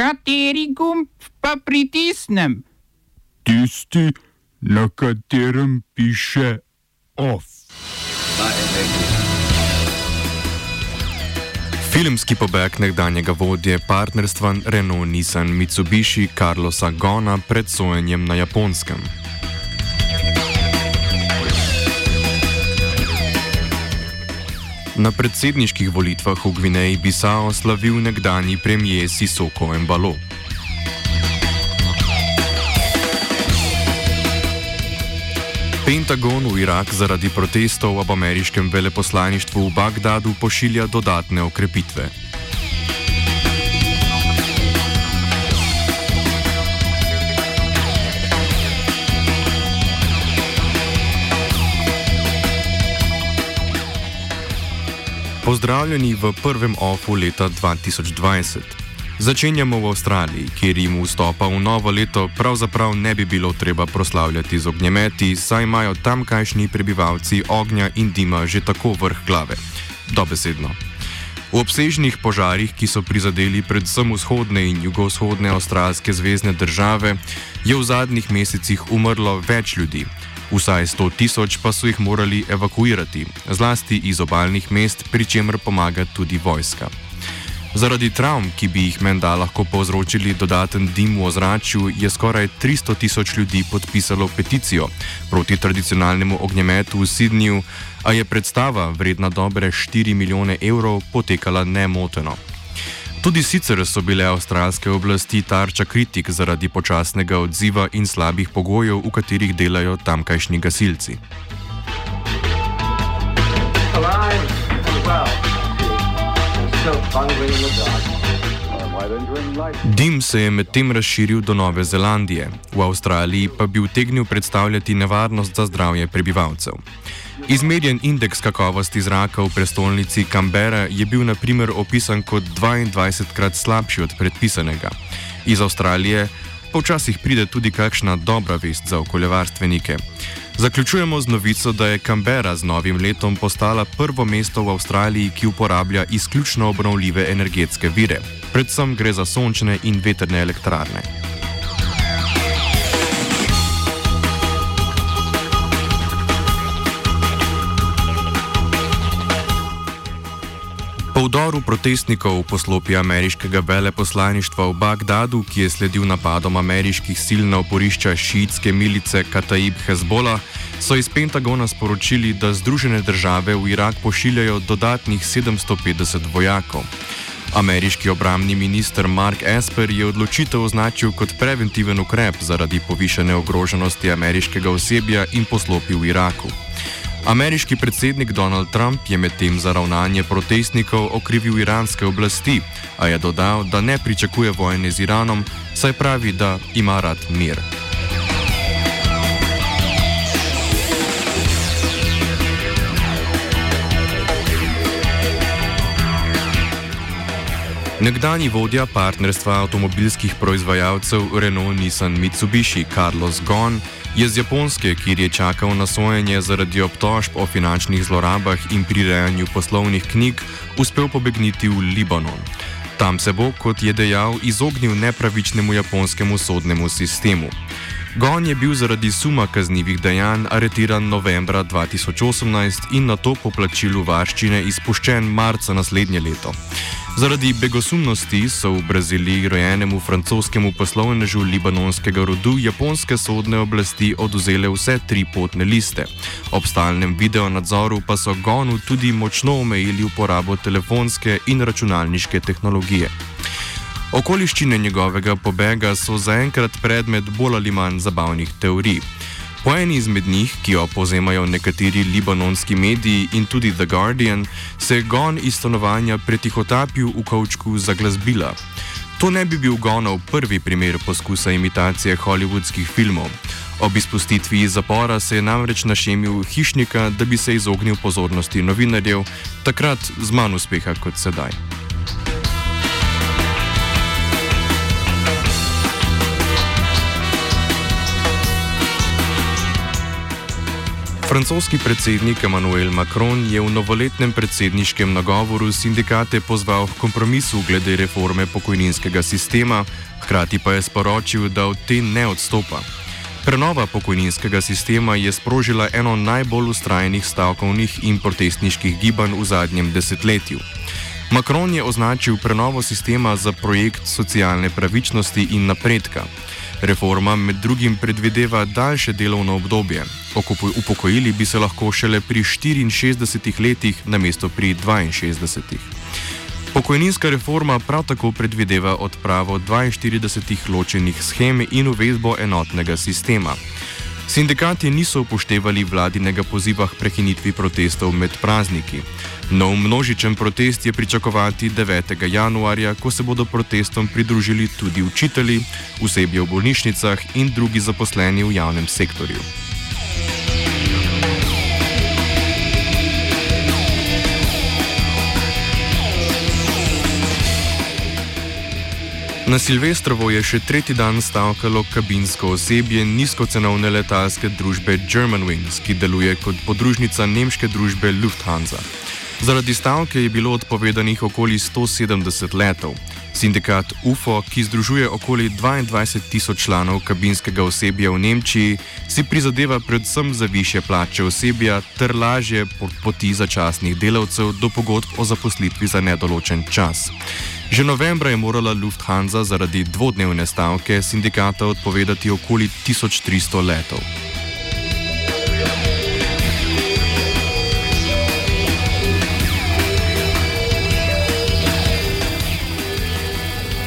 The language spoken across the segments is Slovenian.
Kateri gumb pa pritisnem? Tisti, na katerem piše OF. Filmski pobeg nekdanjega vodje partnerstva Renault-Nissan Mitsubishi Carlosa Gona pred sojenjem na Japonskem. Na predsedniških volitvah v Gvineji Bisao slavil nekdani premijer Sisoko Embalo. Pentagon v Irak zaradi protestov ob ameriškem veleposlaništvu v Bagdadu pošilja dodatne okrepitve. Pozdravljeni v prvem OFU leta 2020. Začenjamo v Avstraliji, kjer jim vstopa v novo leto pravzaprav ne bi bilo treba proslavljati z ognjemeti, saj imajo tamkajšnji prebivalci ognja in dima že tako vrh glave. Dobesedno. V obsežnih požarih, ki so prizadeli predvsem vzhodne in jugovzhodne avstralske zvezdne države, je v zadnjih mesecih umrlo več ljudi. Vsaj 100 tisoč pa so jih morali evakuirati, zlasti iz obaljnih mest, pri čemer pomaga tudi vojska. Zaradi travm, ki bi jih menda lahko povzročili dodaten dim v ozračju, je skoraj 300 tisoč ljudi podpisalo peticijo proti tradicionalnemu ognjemetu v Sydneyju, a je predstava, vredna dobre 4 milijone evrov, potekala nemoteno. Tudi sicer so bile avstralske oblasti tarča kritik zaradi počasnega odziva in slabih pogojev, v katerih delajo tamkajšnji gasilci. Dim se je medtem razširil do Nove Zelandije, v Avstraliji pa bi utegnil predstavljati nevarnost za zdravje prebivalcev. Izmerjen indeks kakovosti zraka v prestolnici Canberra je bil na primer opisan kot 22 krat slabši od predpisanega. Iz Avstralije pa včasih pride tudi kakšna dobra vest za okoljevarstvenike. Zaključujemo z novico, da je Canberra z novim letom postala prvo mesto v Avstraliji, ki uporablja izključno obnovljive energetske vire. Predvsem gre za sončne in veterne elektrarne. Po vdoru protestnikov v poslopje ameriškega veleposlaništva v Bagdadu, ki je sledil napadom ameriških sil na oporišča šiitske milice Kataib Hezbollah, so iz Pentagona sporočili, da Združene države v Irak pošiljajo dodatnih 750 vojakov. Ameriški obramni minister Mark Esper je odločitev označil kot preventiven ukrep zaradi povišene ogroženosti ameriškega osebja in poslopi v Iraku. Ameriški predsednik Donald Trump je medtem za ravnanje protestnikov okrivil iranske oblasti, a je dodal, da ne pričakuje vojne z Iranom, saj pravi, da ima rad mir. Nekdani vodja partnerstva avtomobilskih proizvajalcev Renault-Nissan Mitsubishi Carlos Ghosn je z Japonske, kjer je čakal na sojenje zaradi obtožb o finančnih zlorabah in prirejanju poslovnih knjig, uspel pobegniti v Libanon. Tam se bo, kot je dejal, izognil nepravičnemu japonskemu sodnemu sistemu. Gon je bil zaradi suma kaznjivih dejanj aretiran novembra 2018 in na to po plačilu varščine izpuščen marca naslednje leto. Zaradi begosumnosti so v Braziliji rojenemu francoskemu poslovnežu libanonskega rodu japonske sodne oblasti oduzele vse tri potne liste. Ob stalnem videonadzoru pa so Gonu tudi močno omejili uporabo telefonske in računalniške tehnologije. Okoliščine njegovega pobega so zaenkrat predmet bolj ali manj zabavnih teorij. Po eni izmed njih, ki jo povzemajo nekateri libanonski mediji in tudi The Guardian, se je gon iz stanovanja pretihotapil v kavčku za glasbila. To ne bi bil gonov prvi primer poskusa imitacije hollywoodskih filmov. Ob izpustitvi iz zapora se je namreč našemil hišnika, da bi se izognil pozornosti novinarjev, takrat z manj uspeha kot sedaj. Francoski predsednik Emmanuel Macron je v novoletnem predsedniškem nagovoru sindikate pozval k kompromisu glede reforme pokojninskega sistema, hkrati pa je sporočil, da od te ne odstopa. Prenova pokojninskega sistema je sprožila eno najbolj ustrajnih stavkovnih in protestniških gibanj v zadnjem desetletju. Macron je označil prenovo sistema za projekt socialne pravičnosti in napredka. Reforma med drugim predvideva daljše delovno obdobje. Upokojili bi se lahko šele pri 64 letih, namesto pri 62. Pokojninska reforma prav tako predvideva odpravo 42 ločenih schem in uvedbo enotnega sistema. Sindikati niso upoštevali vladinega poziva k prekinitvi protestov med prazniki. Nov množičen protest je pričakovati 9. januarja, ko se bodo protestom pridružili tudi učitelji, osebje v bolnišnicah in drugi zaposleni v javnem sektorju. Na Silvestrovo je še tretji dan stavkalo kabinsko osebje nizkocenovne letalske družbe Germanwings, ki deluje kot podružnica nemške družbe Lufthansa. Zaradi stavke je bilo odpovedanih okoli 170 letov. Sindikat UFO, ki združuje okoli 22 tisoč članov kabinskega osebja v Nemčiji, si prizadeva predvsem za više plače osebja ter lažje poti začasnih delavcev do pogodb o zaposlitvi za nedoločen čas. Že novembra je morala Lufthansa zaradi dvodnevne stavke sindikata odpovedati okoli 1300 letov.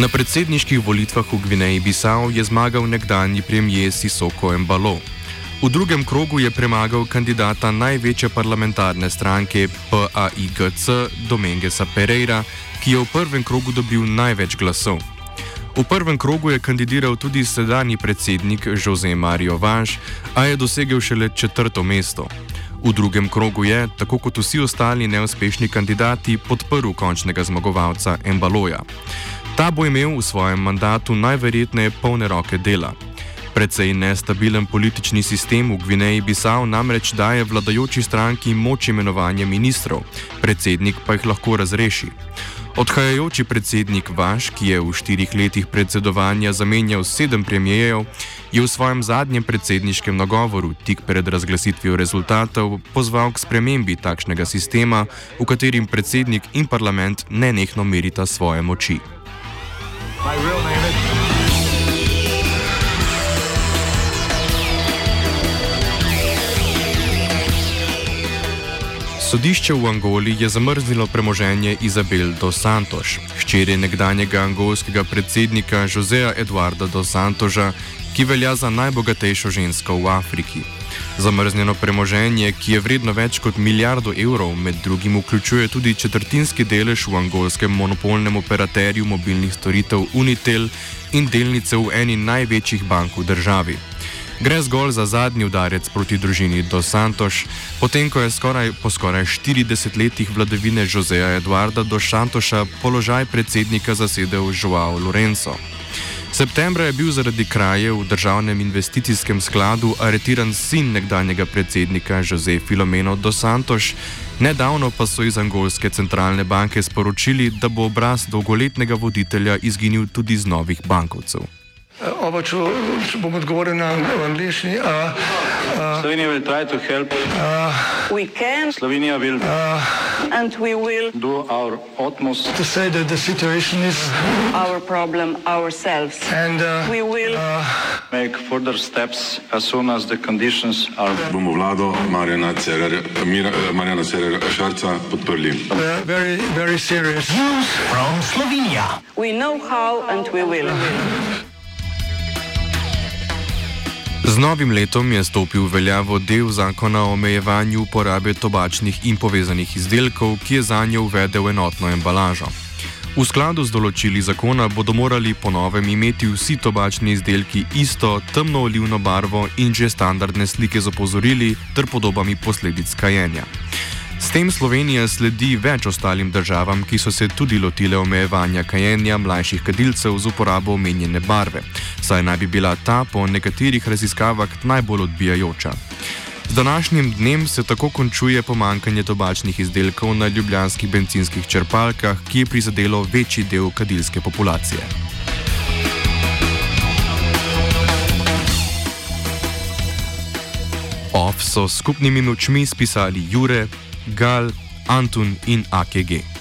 Na predsedniških volitvah v Gvineji Bisao je zmagal nekdanji premijer Sisoko Mbalo. V drugem krogu je premagal kandidata največje parlamentarne stranke PAIGC Domengesa Pereira, ki je v prvem krogu dobil največ glasov. V prvem krogu je kandidiral tudi sedanji predsednik Jose Mario Vanš, a je dosegel šele četrto mesto. V drugem krogu je, tako kot vsi ostali neuspešni kandidati, podprl končnega zmagovalca Embaloja. Ta bo imel v svojem mandatu najverjetneje polne roke dela. Predvsej nestabilen politični sistem v Gvineji Bisao namreč daje vladajoči stranki moč imenovanja ministrov, predsednik pa jih lahko razreši. Odhajajoči predsednik Vaš, ki je v štirih letih predsedovanja zamenjal sedem premijejev, je v svojem zadnjem predsedniškem nagovoru tik pred razglasitvijo rezultatov pozval k spremembi takšnega sistema, v katerem predsednik in parlament nenehno merita svoje moči. Sodišče v Angoli je zamrznilo premoženje Izabel dos Santos, hčeri nekdanjega angolskega predsednika Joseja Eduarda dos Santosa, ki velja za najbogatejšo žensko v Afriki. Zamrznjeno premoženje, ki je vredno več kot milijardo evrov, med drugim vključuje tudi četrtinski delež v angolskem monopolnem operaterju mobilnih storitev Unitel in delnice v eni največjih bank v državi. Gre zgolj za zadnji udarec proti družini Dos Santos, potem ko je skoraj, po skoraj 40 letih vladavine Joseja Eduarda Dos Santosa položaj predsednika zasedel Joao Lorenzo. Septembra je bil zaradi kraje v državnem investicijskem skladu aretiran sin nekdanjega predsednika Jose Filomeno Dos Santos, nedavno pa so iz angolske centralne banke sporočili, da bo obraz dolgoletnega voditelja izginil tudi z novih bankovcev. Oba, če, če bom odgovoril na angliški. Uh, uh, Slovenija bo poskušala pomagati. Slovenija bo naredila naš utmost, da bo rekla, da je situacija naš problem, sami. In da bomo naredili nadaljnje korake, as soon as the conditions are. Bomo vlado Marjana Cererja Šarca podprli. Zelo, zelo resno. Slovenija. Vemo, kako in bomo. Z novim letom je stopil v veljavo del zakona o omejevanju uporabe tobačnih in povezanih izdelkov, ki je za njo uvedel enotno embalažo. V skladu z določili zakona bodo morali po novem imeti vsi tobačni izdelki isto temno olivno barvo in že standardne slike z opozorili ter podobami posledic kajenja. S tem Slovenija sledi več ostalim državam, ki so se tudi lotile omejevanja kajenja mlajših kadilcev z uporabo omenjene barve, saj naj bi bila ta po nekaterih raziskavah najbolj odbijajoča. Z današnjim dnem se tako končuje pomankanje tobačnih izdelkov na ljubljanskih benzinskih črpalkah, ki je prizadelo večji del kadilske populacije. Off so skupnimi močmi spisali Jure, Gal, Antun in AKG.